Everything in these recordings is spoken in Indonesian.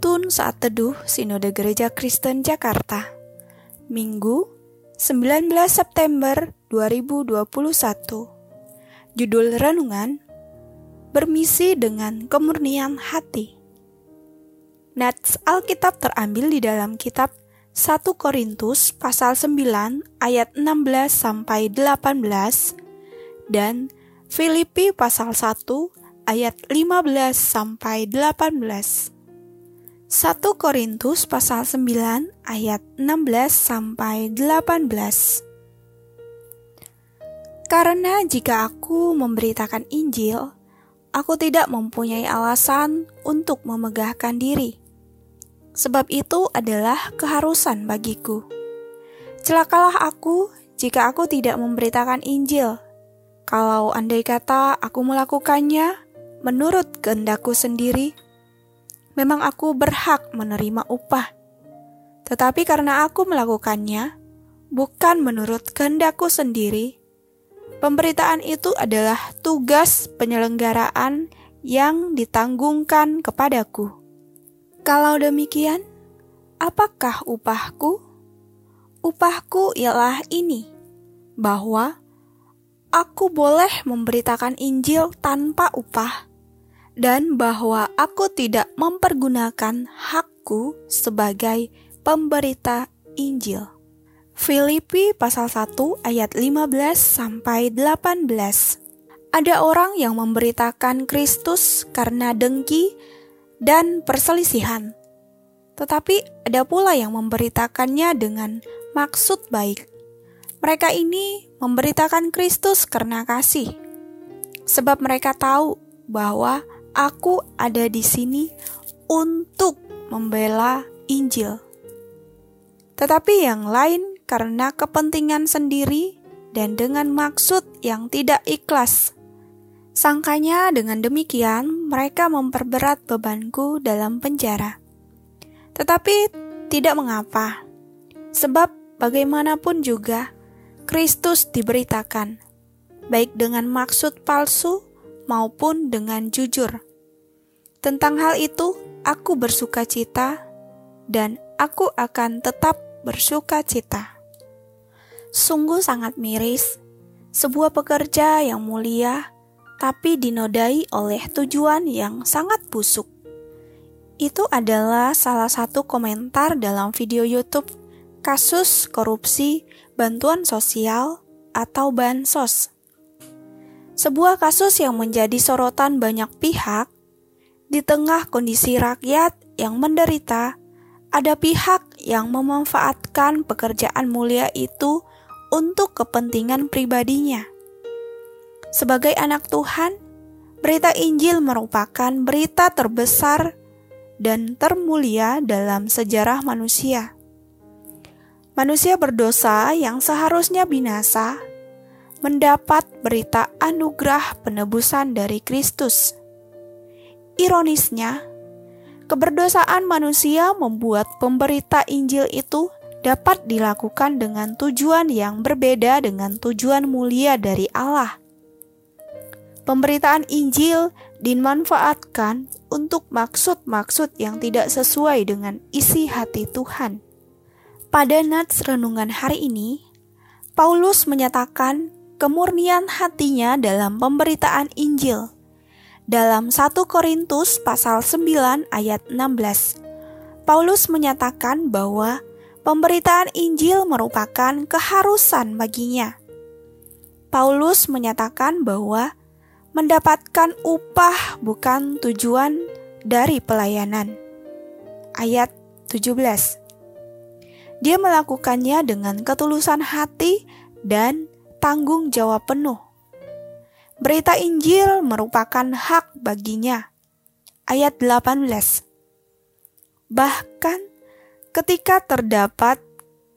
Penuntun Saat Teduh Sinode Gereja Kristen Jakarta. Minggu 19 September 2021 Judul Renungan Bermisi dengan Kemurnian Hati. Nats Alkitab terambil di dalam kitab 1 Korintus pasal 9 ayat 16 sampai 18 dan Filipi pasal 1 ayat 15 sampai 18. 1 Korintus pasal 9 ayat 16 sampai 18. Karena jika aku memberitakan Injil, aku tidak mempunyai alasan untuk memegahkan diri. Sebab itu adalah keharusan bagiku. Celakalah aku jika aku tidak memberitakan Injil. Kalau andai kata aku melakukannya menurut kehendakku sendiri, memang aku berhak menerima upah. Tetapi karena aku melakukannya, bukan menurut kehendakku sendiri, pemberitaan itu adalah tugas penyelenggaraan yang ditanggungkan kepadaku. Kalau demikian, apakah upahku? Upahku ialah ini, bahwa aku boleh memberitakan Injil tanpa upah dan bahwa aku tidak mempergunakan hakku sebagai pemberita Injil. Filipi pasal 1 ayat 15 sampai 18. Ada orang yang memberitakan Kristus karena dengki dan perselisihan. Tetapi ada pula yang memberitakannya dengan maksud baik. Mereka ini memberitakan Kristus karena kasih. Sebab mereka tahu bahwa Aku ada di sini untuk membela Injil. Tetapi yang lain karena kepentingan sendiri dan dengan maksud yang tidak ikhlas. Sangkanya dengan demikian mereka memperberat bebanku dalam penjara. Tetapi tidak mengapa, sebab bagaimanapun juga Kristus diberitakan, baik dengan maksud palsu maupun dengan jujur. Tentang hal itu, aku bersuka cita, dan aku akan tetap bersuka cita. Sungguh sangat miris, sebuah pekerja yang mulia, tapi dinodai oleh tujuan yang sangat busuk. Itu adalah salah satu komentar dalam video YouTube kasus korupsi bantuan sosial atau bansos sebuah kasus yang menjadi sorotan banyak pihak, di tengah kondisi rakyat yang menderita, ada pihak yang memanfaatkan pekerjaan mulia itu untuk kepentingan pribadinya. Sebagai anak Tuhan, berita Injil merupakan berita terbesar dan termulia dalam sejarah manusia. Manusia berdosa yang seharusnya binasa mendapat berita anugerah penebusan dari Kristus. Ironisnya, keberdosaan manusia membuat pemberita Injil itu dapat dilakukan dengan tujuan yang berbeda dengan tujuan mulia dari Allah. Pemberitaan Injil dimanfaatkan untuk maksud-maksud yang tidak sesuai dengan isi hati Tuhan. Pada nats renungan hari ini, Paulus menyatakan kemurnian hatinya dalam pemberitaan Injil. Dalam 1 Korintus pasal 9 ayat 16, Paulus menyatakan bahwa pemberitaan Injil merupakan keharusan baginya. Paulus menyatakan bahwa mendapatkan upah bukan tujuan dari pelayanan. Ayat 17. Dia melakukannya dengan ketulusan hati dan tanggung jawab penuh. Berita Injil merupakan hak baginya. Ayat 18. Bahkan ketika terdapat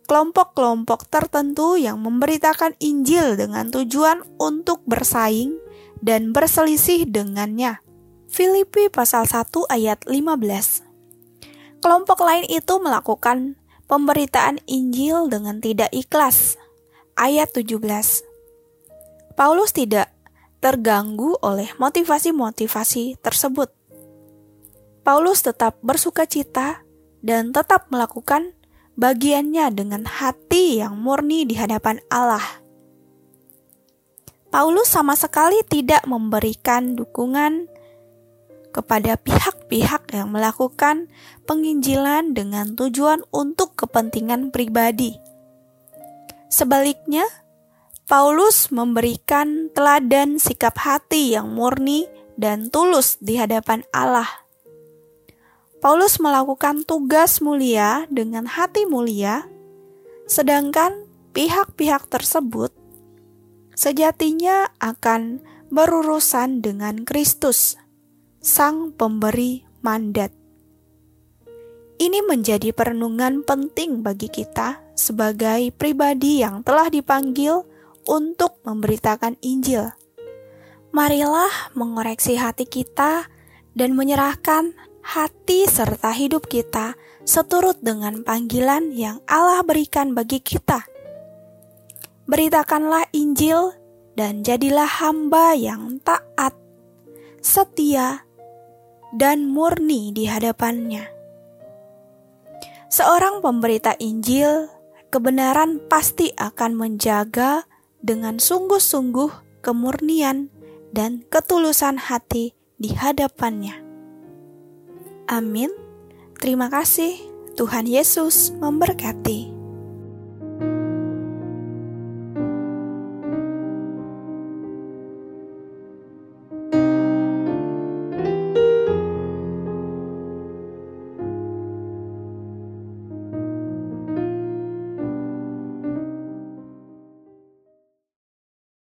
kelompok-kelompok tertentu yang memberitakan Injil dengan tujuan untuk bersaing dan berselisih dengannya. Filipi pasal 1 ayat 15. Kelompok lain itu melakukan pemberitaan Injil dengan tidak ikhlas ayat 17. Paulus tidak terganggu oleh motivasi-motivasi tersebut. Paulus tetap bersuka cita dan tetap melakukan bagiannya dengan hati yang murni di hadapan Allah. Paulus sama sekali tidak memberikan dukungan kepada pihak-pihak yang melakukan penginjilan dengan tujuan untuk kepentingan pribadi. Sebaliknya, Paulus memberikan teladan sikap hati yang murni dan tulus di hadapan Allah. Paulus melakukan tugas mulia dengan hati mulia, sedangkan pihak-pihak tersebut sejatinya akan berurusan dengan Kristus, Sang Pemberi mandat. Ini menjadi perenungan penting bagi kita sebagai pribadi yang telah dipanggil untuk memberitakan Injil. Marilah mengoreksi hati kita dan menyerahkan hati serta hidup kita seturut dengan panggilan yang Allah berikan bagi kita. Beritakanlah Injil dan jadilah hamba yang taat, setia, dan murni di hadapannya. Seorang pemberita Injil, kebenaran pasti akan menjaga dengan sungguh-sungguh kemurnian dan ketulusan hati di hadapannya. Amin. Terima kasih. Tuhan Yesus memberkati.